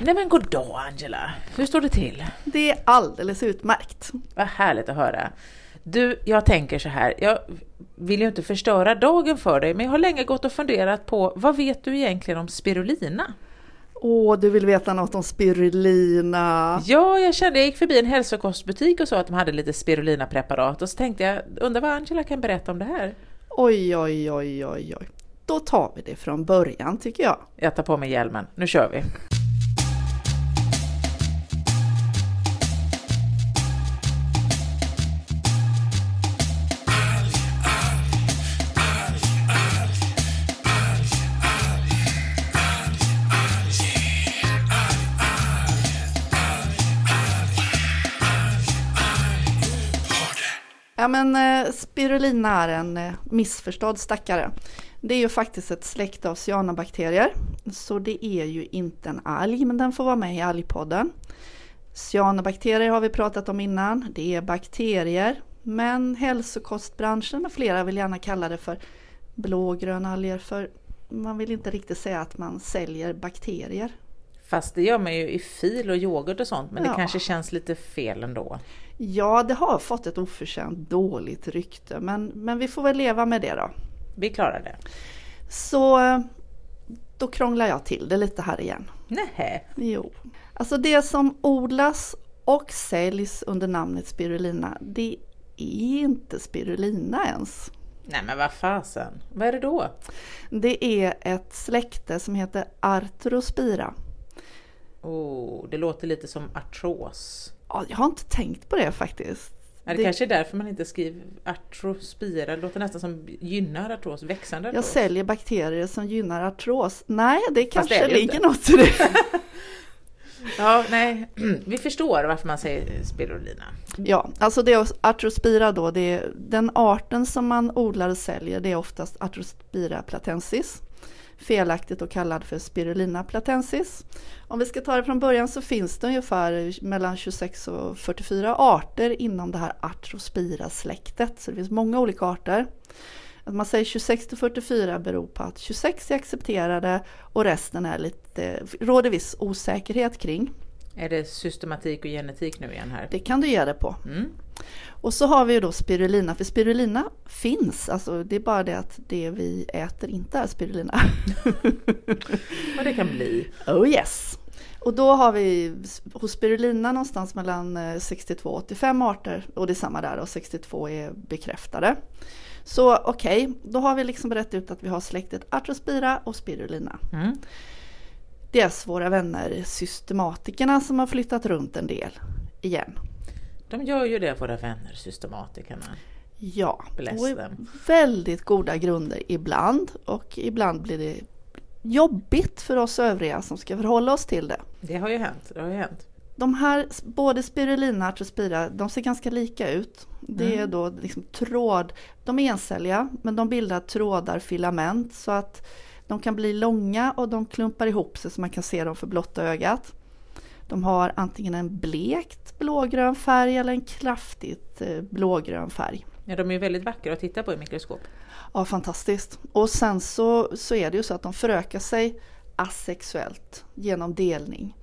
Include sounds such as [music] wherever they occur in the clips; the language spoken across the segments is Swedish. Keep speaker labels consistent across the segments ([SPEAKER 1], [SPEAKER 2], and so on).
[SPEAKER 1] Nej men god dag Angela! Hur står det till?
[SPEAKER 2] Det är alldeles utmärkt.
[SPEAKER 1] Vad härligt att höra. Du, jag tänker så här, jag vill ju inte förstöra dagen för dig, men jag har länge gått och funderat på vad vet du egentligen om spirulina?
[SPEAKER 2] Åh, du vill veta något om spirulina?
[SPEAKER 1] Ja, jag kände, jag gick förbi en hälsokostbutik och sa att de hade lite spirulinapreparat och så tänkte jag, undrar vad Angela kan berätta om det här?
[SPEAKER 2] Oj, oj, oj, oj, oj. Då tar vi det från början tycker jag.
[SPEAKER 1] Jag tar på mig hjälmen, nu kör vi!
[SPEAKER 2] Ja men eh, spirulina är en eh, missförstådd stackare. Det är ju faktiskt ett släkte av cyanobakterier. Så det är ju inte en alg, men den får vara med i algpodden. Cyanobakterier har vi pratat om innan. Det är bakterier, men hälsokostbranschen med flera vill gärna kalla det för blågröna alger för man vill inte riktigt säga att man säljer bakterier.
[SPEAKER 1] Fast det gör man ju i fil och yoghurt och sånt, men
[SPEAKER 2] Ja.
[SPEAKER 1] det kanske känns lite fel ändå.
[SPEAKER 2] Ja, det har fått ett oförtjänt dåligt rykte, men, men vi får väl leva med det då.
[SPEAKER 1] Vi klarar det.
[SPEAKER 2] Så då krånglar jag till det lite här igen.
[SPEAKER 1] Nähä,
[SPEAKER 2] Jo. Alltså det som odlas och säljs under namnet spirulina, det är inte spirulina ens.
[SPEAKER 1] nej men vad fasen, vad är det då?
[SPEAKER 2] Det är ett släkte som heter Arthrospira.
[SPEAKER 1] Oh, det låter lite som artros.
[SPEAKER 2] Ja, jag har inte tänkt på det faktiskt.
[SPEAKER 1] Ja, det,
[SPEAKER 2] Det-
[SPEAKER 1] kanske är därför man inte skriver artrospira, det låter nästan som gynnar artros, växande
[SPEAKER 2] Jag
[SPEAKER 1] artros.
[SPEAKER 2] säljer bakterier som gynnar artros. Nej, det kanske
[SPEAKER 1] det
[SPEAKER 2] ligger
[SPEAKER 1] inte.
[SPEAKER 2] något i det. [laughs] [laughs]
[SPEAKER 1] Ja, nej, [clears throat] vi förstår varför man säger spirulina.
[SPEAKER 2] Ja, alltså det är Arthrospira då, det är den arten som man odlar och säljer, det är oftast Arthrospira platensis. Felaktigt och kallad för Spirulina platensis. Om vi ska ta det från början så finns det ungefär mellan 26 och 44 arter inom det här Arthrospira-släktet. Så det finns många olika arter. Att man säger 26 till 44 beror på att 26 är accepterade och resten är lite, råder viss osäkerhet kring.
[SPEAKER 1] Är det systematik och genetik nu igen här?
[SPEAKER 2] Det kan du ge det på.
[SPEAKER 1] Mm.
[SPEAKER 2] Och så har vi ju då spirulina, för spirulina finns, alltså det är bara det att det vi äter inte är spirulina. [laughs]
[SPEAKER 1] Vad det kan bli.
[SPEAKER 2] Oh yes! Och då har vi hos spirulina någonstans mellan eh, 62 och 85 arter och det är samma där och 62 är bekräftade. Så okej, då har vi liksom berättat ut att vi har släktet Arthrospira och spirulina.
[SPEAKER 1] Mm.
[SPEAKER 2] Deras våra vänner systematikerna som har flyttat runt en del igen.
[SPEAKER 1] De gör ju det, våra vänner, systematikerna.
[SPEAKER 2] Ja, och väldigt goda grunder ibland och ibland blir det jobbigt för oss övriga som ska förhålla oss till det.
[SPEAKER 1] Det har ju hänt, det har ju hänt.
[SPEAKER 2] De här, både spirulina och artrospira, de ser ganska lika ut. Det är då liksom tråd, de är encelliga men de bildar trådar, filament så att de kan bli långa och de klumpar ihop sig så man kan se dem för blotta ögat. De har antingen en blekt blågrön färg eller en kraftigt eh, blågrön färg.
[SPEAKER 1] Ja, de är väldigt vackra att titta på i mikroskop.
[SPEAKER 2] Ja, fantastiskt. Och sen så, så är det ju så att de förökar sig asexuellt genom delning.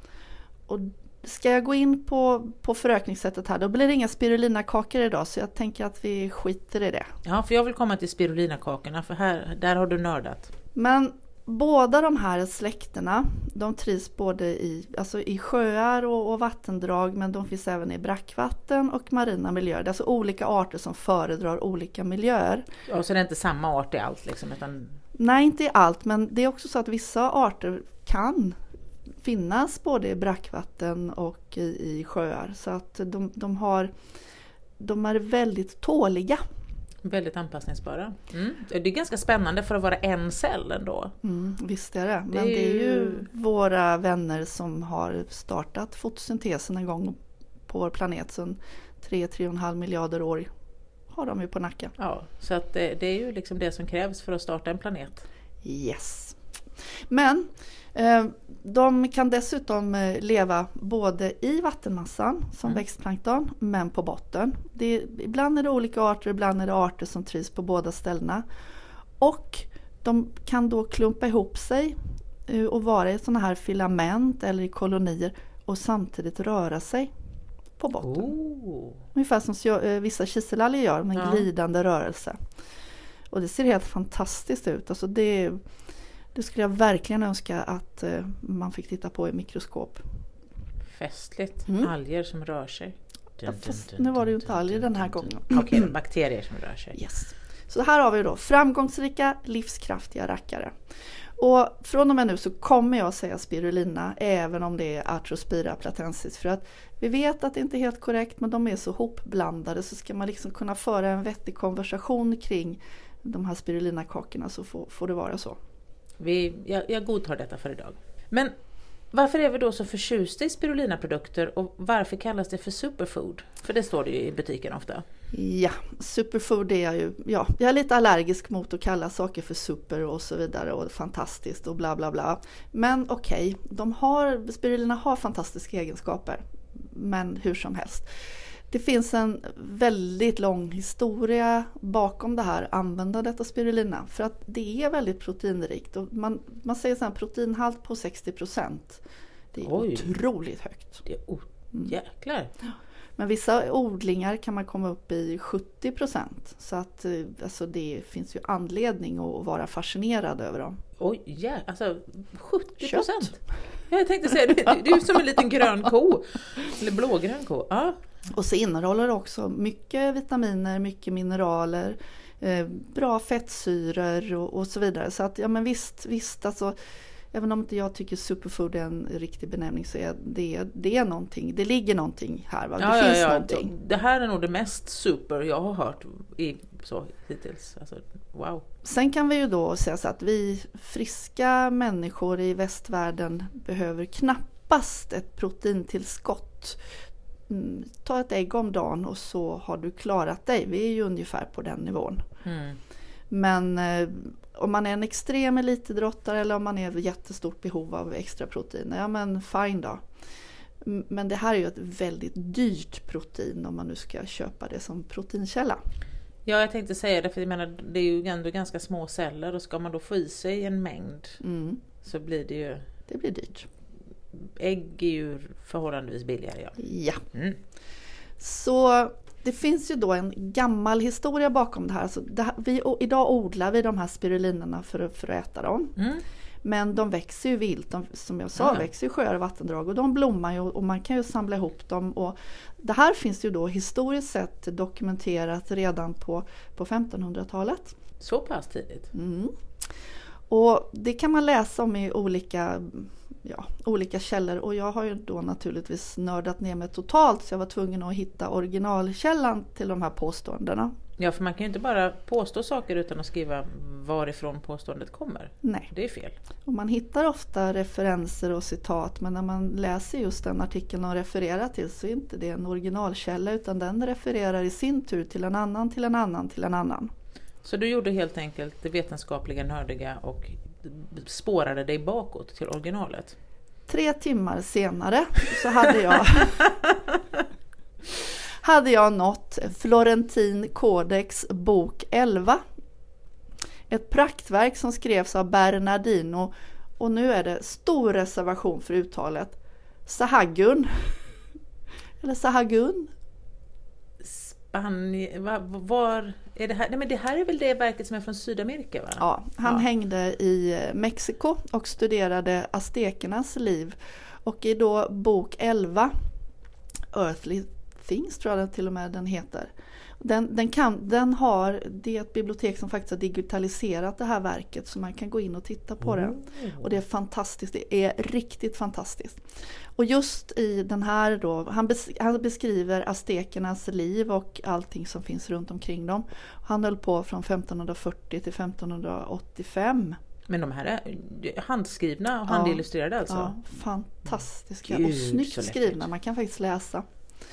[SPEAKER 2] Och ska jag gå in på, på förökningssättet här, då blir det inga spirulinakakor idag så jag tänker att vi skiter i det.
[SPEAKER 1] Ja, för jag vill komma till spirulina-kakorna, för här, där har du nördat.
[SPEAKER 2] Men båda de här släktena, de trivs både i, alltså i sjöar och, och vattendrag men de finns även i brackvatten och marina miljöer. Det är alltså olika arter som föredrar olika miljöer.
[SPEAKER 1] Ja, så det är inte samma art i allt liksom, utan
[SPEAKER 2] Nej, inte i allt, men det är också så att vissa arter kan finnas både i brackvatten och i, i sjöar. Så att de, de, har, de är väldigt tåliga.
[SPEAKER 1] Väldigt anpassningsbara. Mm. Det är ganska spännande för att vara en cell ändå.
[SPEAKER 2] Mm, visst är det. Men
[SPEAKER 1] Det är
[SPEAKER 2] det är ju våra vänner som har startat fotosyntesen en gång på vår planet. Så 3-3,5 miljarder år har de ju på nacken.
[SPEAKER 1] Ja, så att det, det är ju liksom det som krävs för att starta en planet.
[SPEAKER 2] Yes. Men de kan dessutom eh, leva både i vattenmassan som
[SPEAKER 1] Mm.
[SPEAKER 2] växtplankton men på botten. Det, ibland är det olika arter, ibland är det arter som trivs på båda ställena. Och de kan då klumpa ihop sig eh, och vara i sådana här filament eller i kolonier och samtidigt röra sig på botten.
[SPEAKER 1] Oh.
[SPEAKER 2] Ungefär som eh, vissa kiselalger gör med en
[SPEAKER 1] Ja.
[SPEAKER 2] glidande rörelse. Och det ser helt fantastiskt ut. Alltså det, det skulle jag verkligen önska att eh, man fick titta på i mikroskop.
[SPEAKER 1] Festligt.
[SPEAKER 2] Mm.
[SPEAKER 1] Alger som rör sig.
[SPEAKER 2] Ja, fast nu var det ju inte alger den här gången.
[SPEAKER 1] Okej, [clears throat] bakterier som rör sig.
[SPEAKER 2] Yes. Så här har vi då framgångsrika, livskraftiga rackare. Och från och med nu så kommer jag säga spirulina även om det är Arthrospira platensis. För att vi vet att det inte är helt korrekt men de är så hopblandade så ska man liksom kunna föra en vettig konversation kring de här spirulinakakorna så får, får det vara så.
[SPEAKER 1] Vi, jag, jag godtar detta för idag. Men varför är vi då så förtjusta i spirulinaprodukter och varför kallas det för superfood? För det står det ju i butiken ofta.
[SPEAKER 2] Ja, superfood är jag ju, ja, jag är lite allergisk mot att kalla saker för super och så vidare och fantastiskt och bla bla bla. Men okej, de har, spirulina har fantastiska egenskaper. Men hur som helst. Det finns en väldigt lång historia bakom det här användandet av spirulina. För att det är väldigt proteinrikt. Och man, man säger så här, proteinhalt på 60 procent. Det är
[SPEAKER 1] Oj.
[SPEAKER 2] otroligt högt.
[SPEAKER 1] Det är oh, jäklar!
[SPEAKER 2] Men vissa odlingar kan man komma upp i 70 procent. Så att eh, alltså det finns ju anledning att vara fascinerad över dem.
[SPEAKER 1] Oj, ja, alltså 70
[SPEAKER 2] Kött.
[SPEAKER 1] procent! Jag tänkte säga, det, det är som en liten grön ko. [laughs] Eller blågrön ko. Ja,
[SPEAKER 2] Och så innehåller det också mycket vitaminer, mycket mineraler, eh, bra fettsyror och, och så vidare. Så att ja men visst, visst alltså Även om inte jag tycker superfood är en riktig benämning så är det, det är någonting, det ligger någonting här. Va? Det
[SPEAKER 1] ja,
[SPEAKER 2] finns
[SPEAKER 1] ja, ja.
[SPEAKER 2] någonting.
[SPEAKER 1] Det här är nog det mest super jag har hört i, så, hittills. Alltså, wow!
[SPEAKER 2] Sen kan vi ju då säga så att vi friska människor i västvärlden behöver knappast ett proteintillskott. Mm, ta ett ägg om dagen och så har du klarat dig. Vi är ju ungefär på den nivån.
[SPEAKER 1] Mm.
[SPEAKER 2] Men eh, om man är en extrem elitidrottare eller om man är i jättestort behov av extra proteiner, ja men fine då. Men det här är ju ett väldigt dyrt protein om man nu ska köpa det som proteinkälla.
[SPEAKER 1] Ja, jag tänkte säga det, för jag menar, det är ju ändå ganska små celler och ska man då få i sig en mängd
[SPEAKER 2] Mm,
[SPEAKER 1] så blir det ju...
[SPEAKER 2] det blir dyrt.
[SPEAKER 1] Ägg är ju förhållandevis billigare, ja.
[SPEAKER 2] Ja.
[SPEAKER 1] Mm.
[SPEAKER 2] Så det finns ju då en gammal historia bakom det här. Alltså det här vi, idag odlar vi de här spirulinerna för, att- för att äta dem.
[SPEAKER 1] Mm.
[SPEAKER 2] Men de växer ju vilt, de, som jag sa,
[SPEAKER 1] Ja.
[SPEAKER 2] växer i sjöar och vattendrag och de blommar ju och man kan ju samla ihop dem. Och det här finns ju då historiskt sett dokumenterat redan på, på 1500-talet.
[SPEAKER 1] Så pass tidigt?
[SPEAKER 2] Mm. Och det kan man läsa om i olika, ja, olika källor och jag har ju då naturligtvis nördat ner mig totalt så jag var tvungen att hitta originalkällan till de här påståendena.
[SPEAKER 1] Ja, för man kan ju inte bara påstå saker utan att skriva varifrån påståendet kommer.
[SPEAKER 2] Nej,
[SPEAKER 1] Det är fel.
[SPEAKER 2] och man hittar ofta referenser och citat men när man läser just den artikeln de refererar till så är inte det en originalkälla utan den refererar i sin tur till en annan, till en annan, till en annan.
[SPEAKER 1] Så du gjorde helt enkelt det vetenskapliga, nördiga och spårade dig bakåt till originalet?
[SPEAKER 2] Tre timmar senare så hade jag [laughs] hade jag nått Florentin Codex bok 11. Ett praktverk som skrevs av Bernardino och nu är det stor reservation för uttalet. Sahagun. [laughs] Eller Sahagun.
[SPEAKER 1] Spanien, var, var är det här? Nej men det här är väl det verket som är från Sydamerika va?
[SPEAKER 2] Ja, han
[SPEAKER 1] Ja.
[SPEAKER 2] hängde i Mexiko och studerade aztekernas liv. Och i då bok 11, Earthly Things tror jag till och med den heter. Den, den, kan, den har, det är ett bibliotek som faktiskt har digitaliserat det här verket så man kan gå in och titta på det. Och det är fantastiskt, det är riktigt fantastiskt. Och just i den här då, han, bes, han beskriver aztekernas liv och allting som finns runt omkring dem. Han höll på från 1540 till 1585.
[SPEAKER 1] Men de här är handskrivna och handillustrerade alltså?
[SPEAKER 2] Ja, fantastiska
[SPEAKER 1] Gud,
[SPEAKER 2] och snyggt skrivna, man kan faktiskt läsa.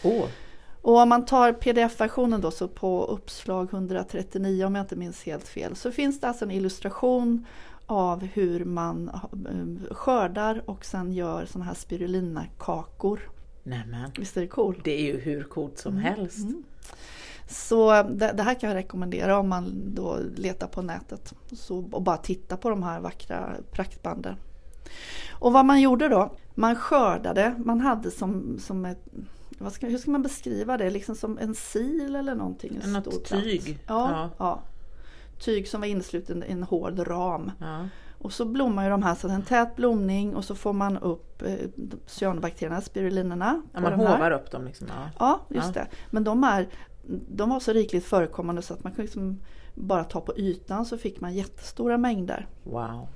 [SPEAKER 1] Åh,
[SPEAKER 2] Och om man tar pdf-versionen då så på uppslag 139 om jag inte minns helt fel så finns det alltså en illustration av hur man eh, skördar och sen gör sådana här spirulinakakor.
[SPEAKER 1] nämen.
[SPEAKER 2] Visst är det coolt?
[SPEAKER 1] Det är ju hur coolt som helst.
[SPEAKER 2] mm. Så det, det här kan jag rekommendera om man då letar på nätet så, och bara titta på de här vackra praktbanden. Och vad man gjorde då? Man skördade, man hade som, som ett ska, hur ska man beskriva det? Liksom som en sil eller någonting? En
[SPEAKER 1] Något tyg?
[SPEAKER 2] Ja, ja. ja, Tyg som var insluten i en hård ram.
[SPEAKER 1] Ja.
[SPEAKER 2] Och så blommar ju de här, så en tät blomning och så får man upp eh, cyanobakterierna, spirulinerna.
[SPEAKER 1] Ja, man hovar upp dem liksom? Ja,
[SPEAKER 2] ja just det. Men de, är, de var så rikligt förekommande så att man kan liksom bara ta på ytan så fick man jättestora mängder.
[SPEAKER 1] Wow.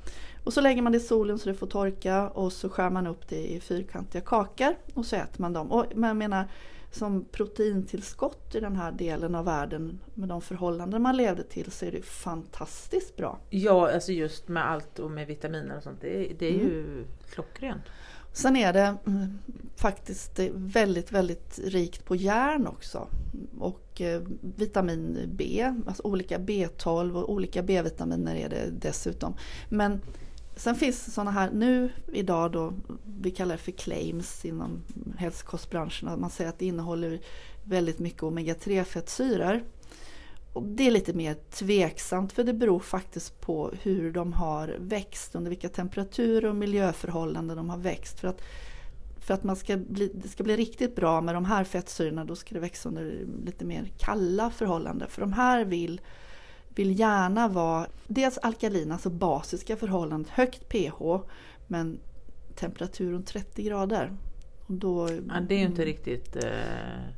[SPEAKER 2] Och så lägger man det i solen så det får torka och så skär man upp det i fyrkantiga kakor och så äter man dem. Och, jag menar, som proteintillskott i den här delen av världen med de förhållanden man levde till så är det fantastiskt bra.
[SPEAKER 1] Ja, alltså just med allt och med vitaminer och sånt. Det, det är mm. ju klockrent.
[SPEAKER 2] Sen är det mm, faktiskt väldigt, väldigt rikt på järn också. Och eh, vitamin B, alltså olika B12 och olika B-vitaminer är det dessutom. Men Sen finns det sådana här nu idag då, vi kallar det för claims inom hälsokostbranschen. Man säger att det innehåller väldigt mycket omega-3 fettsyror. Och det är lite mer tveksamt för det beror faktiskt på hur de har växt, under vilka temperaturer och miljöförhållanden de har växt. För att, för att man ska bli, det ska bli riktigt bra med de här fettsyrorna då ska det växa under lite mer kalla förhållanden. För de här vill vill gärna vara dels alkalina, alltså basiska förhållanden, högt pH men temperatur runt 30 grader. Och då,
[SPEAKER 1] ja, det är ju inte mm. riktigt eh,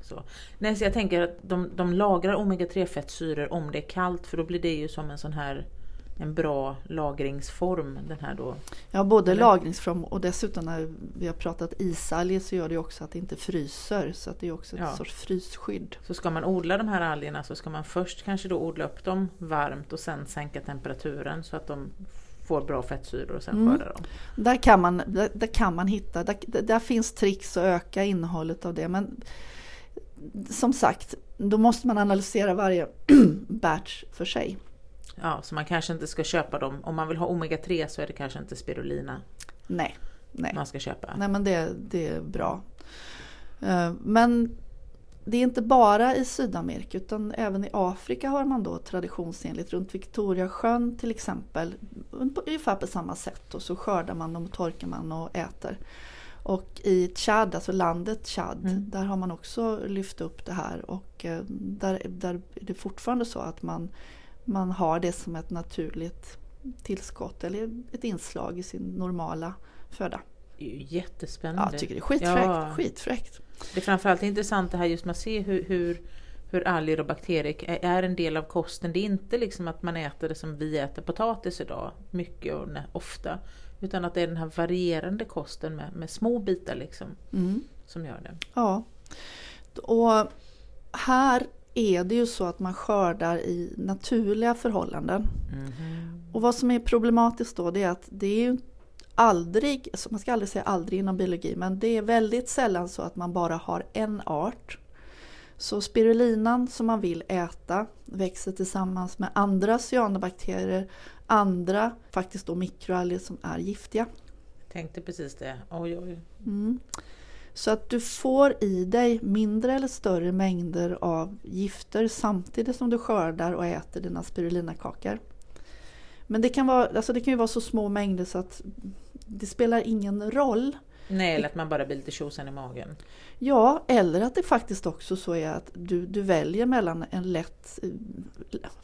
[SPEAKER 1] så. Nej, så jag tänker att de, de lagrar omega-3 fettsyror om det är kallt för då blir det ju som en sån här en bra lagringsform. Den här då.
[SPEAKER 2] Ja, både Eller? lagringsform och dessutom när vi har pratat isalger så gör det också att det inte fryser. Så att det är också ett ja. sorts frysskydd.
[SPEAKER 1] Så ska man odla de här algerna så ska man först kanske då odla upp dem varmt och sen sänka temperaturen så att de får bra fettsyror och sen mm. skörda dem.
[SPEAKER 2] Där kan man, där, där kan man hitta, där, där finns tricks att öka innehållet av det. Men som sagt, då måste man analysera varje [clears throat] batch för sig.
[SPEAKER 1] Ja, så man kanske inte ska köpa dem. Om man vill ha omega-3 så är det kanske inte spirulina
[SPEAKER 2] nej, nej.
[SPEAKER 1] man ska köpa.
[SPEAKER 2] Nej, men det, det är bra. Eh, men det är inte bara i Sydamerika utan även i Afrika har man då traditionsenligt runt Victoriasjön till exempel ungefär på samma sätt och så skördar man dem och torkar man och äter. Och i Tchad, alltså landet Tchad, mm. där har man också lyft upp det här och eh, där, där är det fortfarande så att man man har det som ett naturligt tillskott eller ett inslag i sin normala föda.
[SPEAKER 1] Det är ju jättespännande.
[SPEAKER 2] Ja, jag tycker det är skitfräckt. Ja. skitfräckt.
[SPEAKER 1] Det är framförallt intressant det här just med att se hur, hur, hur alger och bakterier är en del av kosten. Det är inte liksom att man äter det som vi äter potatis idag, mycket och ofta. Utan att det är den här varierande kosten med, med små bitar liksom, mm. som gör det.
[SPEAKER 2] Ja. Och här är det ju så att man skördar i naturliga förhållanden. Mm. Och vad som är problematiskt då det är att det är ju aldrig, man ska aldrig säga aldrig inom biologi, men det är väldigt sällan så att man bara har en art. Så spirulinan som man vill äta växer tillsammans med andra cyanobakterier, andra faktiskt då mikroalger som är giftiga.
[SPEAKER 1] Jag tänkte precis det. Oj, oj.
[SPEAKER 2] Mm. Så att du får i dig mindre eller större mängder av gifter samtidigt som du skördar och äter dina spirulinakakor. Men det kan, vara, alltså det kan ju vara så små mängder så att det spelar ingen roll.
[SPEAKER 1] Nej, eller att man bara blir lite tjosan i magen.
[SPEAKER 2] Ja, eller att det faktiskt också så är att du, du väljer mellan en lätt,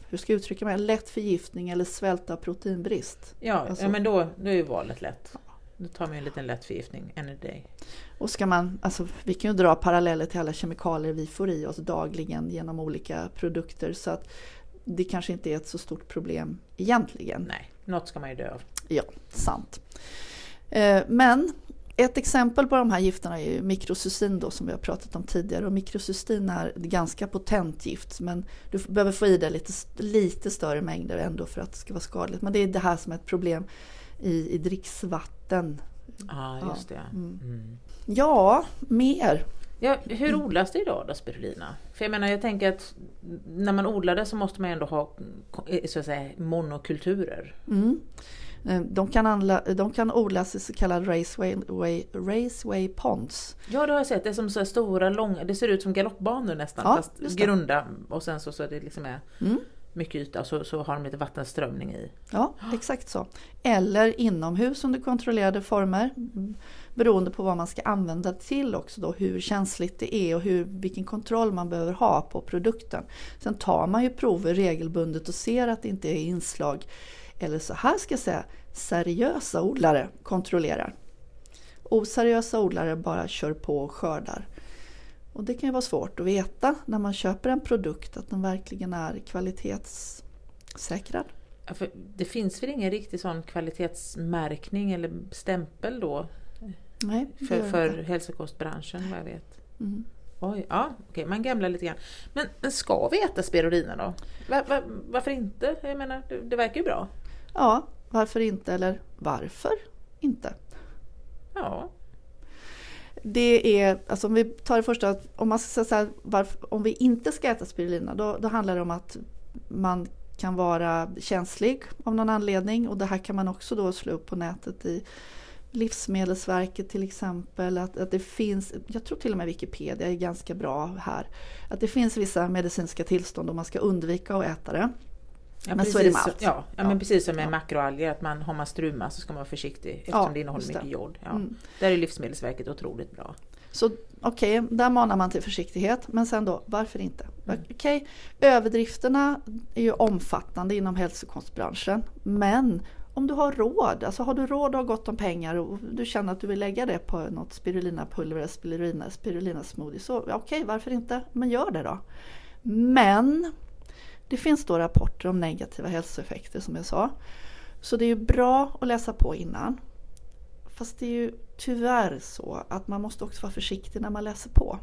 [SPEAKER 2] hur ska jag uttrycka mig, en lätt förgiftning eller svälta proteinbrist.
[SPEAKER 1] Ja, alltså, ja men då, då är ju valet lätt. Då tar man en liten lätt förgiftning, any day.
[SPEAKER 2] Och ska man, alltså, vi kan ju dra paralleller till alla kemikalier vi får i oss dagligen genom olika produkter. Så att det kanske inte är ett så stort problem egentligen.
[SPEAKER 1] Nej, något ska man ju dö av.
[SPEAKER 2] Ja, sant. Eh, men ett exempel på de här gifterna är mikrocystin då som vi har pratat om tidigare. Och mikrocystin är ett ganska potent gift men du behöver få i dig lite, lite större mängder ändå för att det ska vara skadligt. Men det är det här som är ett problem i, i dricksvatten.
[SPEAKER 1] Ah, just det. Mm.
[SPEAKER 2] Mm. Ja, mer.
[SPEAKER 1] Ja, hur odlas det idag då, spirulina? För jag menar, jag tänker att när man odlar det så måste man ändå ha så att säga, monokulturer.
[SPEAKER 2] Mm. Eh, de kan, anla, de kan odlas i så kallade raceway, way, raceway ponds.
[SPEAKER 1] Ja, det har jag sett. Det är som så stora, långa, det ser ut som galoppbanor nästan, ja, fast grunda och sen så, så det liksom är mm mycket yta så, så har de lite vattenströmning i.
[SPEAKER 2] Ja, exakt så. Eller inomhus under kontrollerade former. Beroende på vad man ska använda det till också då, hur känsligt det är och hur, vilken kontroll man behöver ha på produkten. Sen tar man ju prover regelbundet och ser att det inte är inslag, eller så här ska jag säga, seriösa odlare kontrollerar. Oseriösa odlare bara kör på och skördar. Och det kan ju vara svårt att veta när man köper en produkt att den verkligen är kvalitetssäkrad.
[SPEAKER 1] Ja, det finns väl ingen riktig sån kvalitetsmärkning eller stämpel då?
[SPEAKER 2] Nej,
[SPEAKER 1] för, för hälsokostbranschen vad jag vet. Mm. Oj, ja, okej, man gamlar lite grann. Men, men ska vi äta spirulina då? Var, var, varför inte? Jag menar, det, det verkar ju bra.
[SPEAKER 2] Ja, varför inte eller varför inte?
[SPEAKER 1] Ja.
[SPEAKER 2] Det är, alltså om vi tar det första, om man ska säga varför, om vi inte ska äta spirulina då, då handlar det om att man kan vara känslig av någon anledning och det här kan man också då slå upp på nätet i Livsmedelsverket till exempel, att, att det finns, jag tror till och med Wikipedia är ganska bra här, att det finns vissa medicinska tillstånd och man ska undvika att äta det.
[SPEAKER 1] Ja, men så är det med allt. Ja, ja, men precis som med ja. makroalger, att man, har man struma så ska man vara försiktig eftersom ja, det innehåller mycket jod. Ja. Mm. Där är Livsmedelsverket otroligt bra.
[SPEAKER 2] Så okej, okay, där manar man till försiktighet. Men sen då, varför inte? Mm. Okej, okay, överdrifterna är ju omfattande inom hälsokostbranschen. Men om du har råd, alltså har du råd och har gott om pengar och du känner att du vill lägga det på något spirulinapulver, spirulina, spirulina smoothie, så okej, okay, varför inte? Men gör det då. Men det finns då rapporter om negativa hälsoeffekter som jag sa. Så det är ju bra att läsa på innan. Fast det är ju tyvärr så att man måste också vara försiktig när man läser på.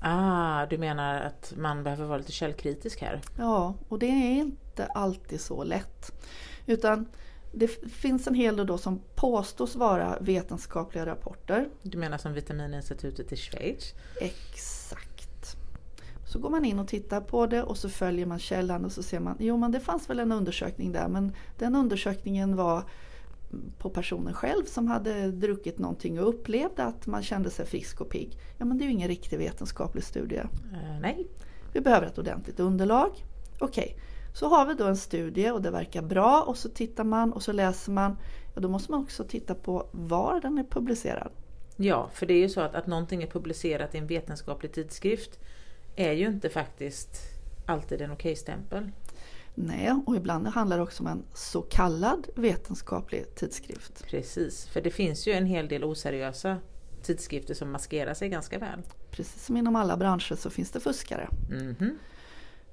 [SPEAKER 1] Ah, du menar att man behöver vara lite källkritisk här?
[SPEAKER 2] Ja, och det är inte alltid så lätt. Utan det finns en hel del då som påstås vara vetenskapliga rapporter.
[SPEAKER 1] Du menar som Vitamininstitutet i Schweiz?
[SPEAKER 2] Exakt. Så går man in och tittar på det och så följer man källan och så ser man, jo men det fanns väl en undersökning där men den undersökningen var på personen själv som hade druckit någonting och upplevde att man kände sig frisk och pigg. Ja men det är ju ingen riktig vetenskaplig studie.
[SPEAKER 1] Uh, nej.
[SPEAKER 2] Vi behöver ett ordentligt underlag. Okej, okay. så har vi då en studie och det verkar bra och så tittar man och så läser man. Ja, då måste man också titta på var den är publicerad.
[SPEAKER 1] Ja, för det är ju så att, att någonting är publicerat i en vetenskaplig tidskrift är ju inte faktiskt alltid en okej-stämpel.
[SPEAKER 2] Nej, och ibland handlar det också om en så kallad vetenskaplig tidskrift.
[SPEAKER 1] Precis, för det finns ju en hel del oseriösa tidskrifter som maskerar sig ganska väl.
[SPEAKER 2] Precis som inom alla branscher så finns det fuskare.
[SPEAKER 1] Mm -hmm.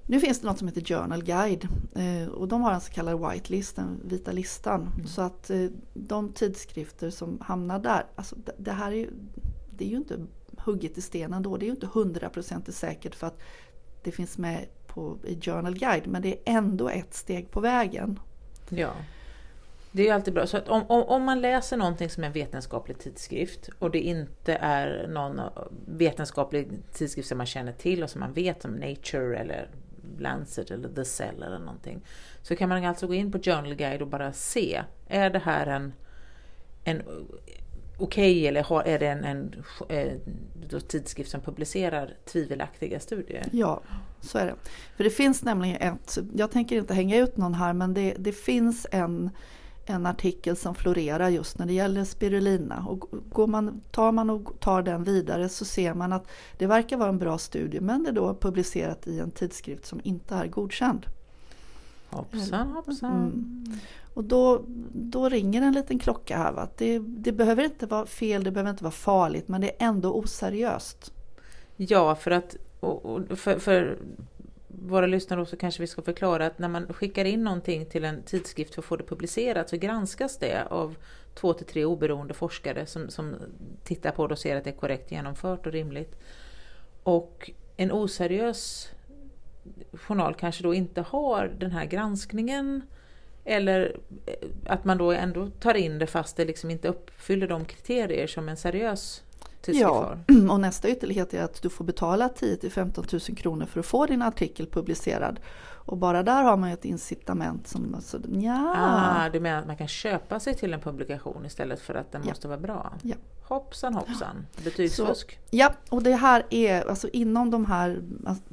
[SPEAKER 2] Nu finns det något som heter Journal Guide eh, och de har en så kallad white list, den vita listan. Mm. Så att eh, de tidskrifter som hamnar där, alltså det här är ju, det är ju inte hugget i stenen då. Det är ju inte hundraprocentigt säkert för att det finns med på, i Journal Guide men det är ändå ett steg på vägen.
[SPEAKER 1] Ja. Det är alltid bra. Så om, om, om, man läser någonting som är en vetenskaplig tidskrift och det inte är någon vetenskaplig tidskrift som man känner till och som man vet som Nature eller Lancet eller The Cell eller någonting. Så kan man alltså gå in på Journal Guide och bara se, är det här en, en okej okay, eller är det en, en, eh, en tidskrift som publicerar tvivelaktiga studier?
[SPEAKER 2] Ja, så är det. För det finns nämligen ett, jag tänker inte hänga ut någon här, men det, det finns en, en artikel som florerar just när det gäller spirulina. Och går man, tar man och tar den vidare så ser man att det verkar vara en bra studie men det är då publicerat i en tidskrift som inte är godkänd.
[SPEAKER 1] Hoppsan hoppsan. Mm.
[SPEAKER 2] Och då, då ringer en liten klocka här. Va? Det, det behöver inte vara fel, det behöver inte vara farligt men det är ändå oseriöst.
[SPEAKER 1] Ja, för att och, för, för våra lyssnare så kanske vi ska förklara att när man skickar in någonting till en tidskrift för att få det publicerat så granskas det av två till tre oberoende forskare som, som tittar på det och ser att det är korrekt genomfört och rimligt. Och en oseriös journal kanske då inte har den här granskningen eller eh, att man då ändå tar in det fast det liksom inte uppfyller de kriterier som en seriös tidskrift
[SPEAKER 2] har. Ja, och nästa ytterlighet är att du får betala 10 till 15 000 kronor för att få din artikel publicerad. Och bara där har man ju ett incitament som... Alltså, ja.
[SPEAKER 1] ah, du menar att man kan köpa sig till en publikation istället för att den
[SPEAKER 2] ja.
[SPEAKER 1] måste vara bra?
[SPEAKER 2] Ja.
[SPEAKER 1] Hoppsan hoppsan, betygsfusk.
[SPEAKER 2] Så, ja, och det här är alltså inom de här alltså,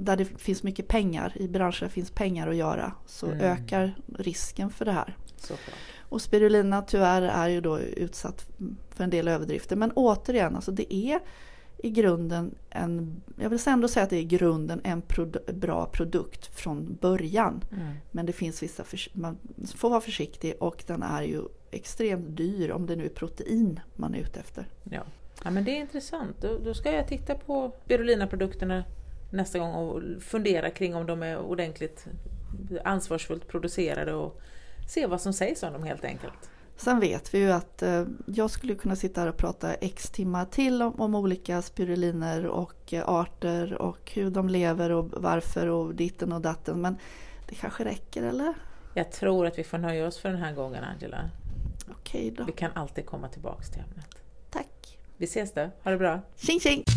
[SPEAKER 2] där det finns mycket pengar, i branscher där det finns pengar att göra, så
[SPEAKER 1] Mm.
[SPEAKER 2] ökar risken för det här.
[SPEAKER 1] Såklart.
[SPEAKER 2] Och spirulina tyvärr är ju då utsatt för en del överdrifter. Men återigen, alltså det är i grunden en, jag vill ändå säga att det är i grunden en produ- bra produkt från början.
[SPEAKER 1] Mm.
[SPEAKER 2] Men det finns vissa, man får vara försiktig och den är ju extremt dyr om det nu är protein man är ute efter.
[SPEAKER 1] Ja. ja, men det är intressant. Då, då ska jag titta på spirulina-produkterna nästa gång och fundera kring om de är ordentligt ansvarsfullt producerade och se vad som sägs om dem helt enkelt.
[SPEAKER 2] Sen vet vi ju att eh, jag skulle kunna sitta här och prata x timmar till om, om olika spiruliner och eh, arter och hur de lever och varför och ditten och datten. Men det kanske räcker eller?
[SPEAKER 1] Jag tror att vi får nöja oss för den här gången Angela.
[SPEAKER 2] Okej då.
[SPEAKER 1] Vi kan alltid komma tillbaks till ämnet.
[SPEAKER 2] Tack.
[SPEAKER 1] Vi ses då, ha det bra!
[SPEAKER 2] Tjing tjing!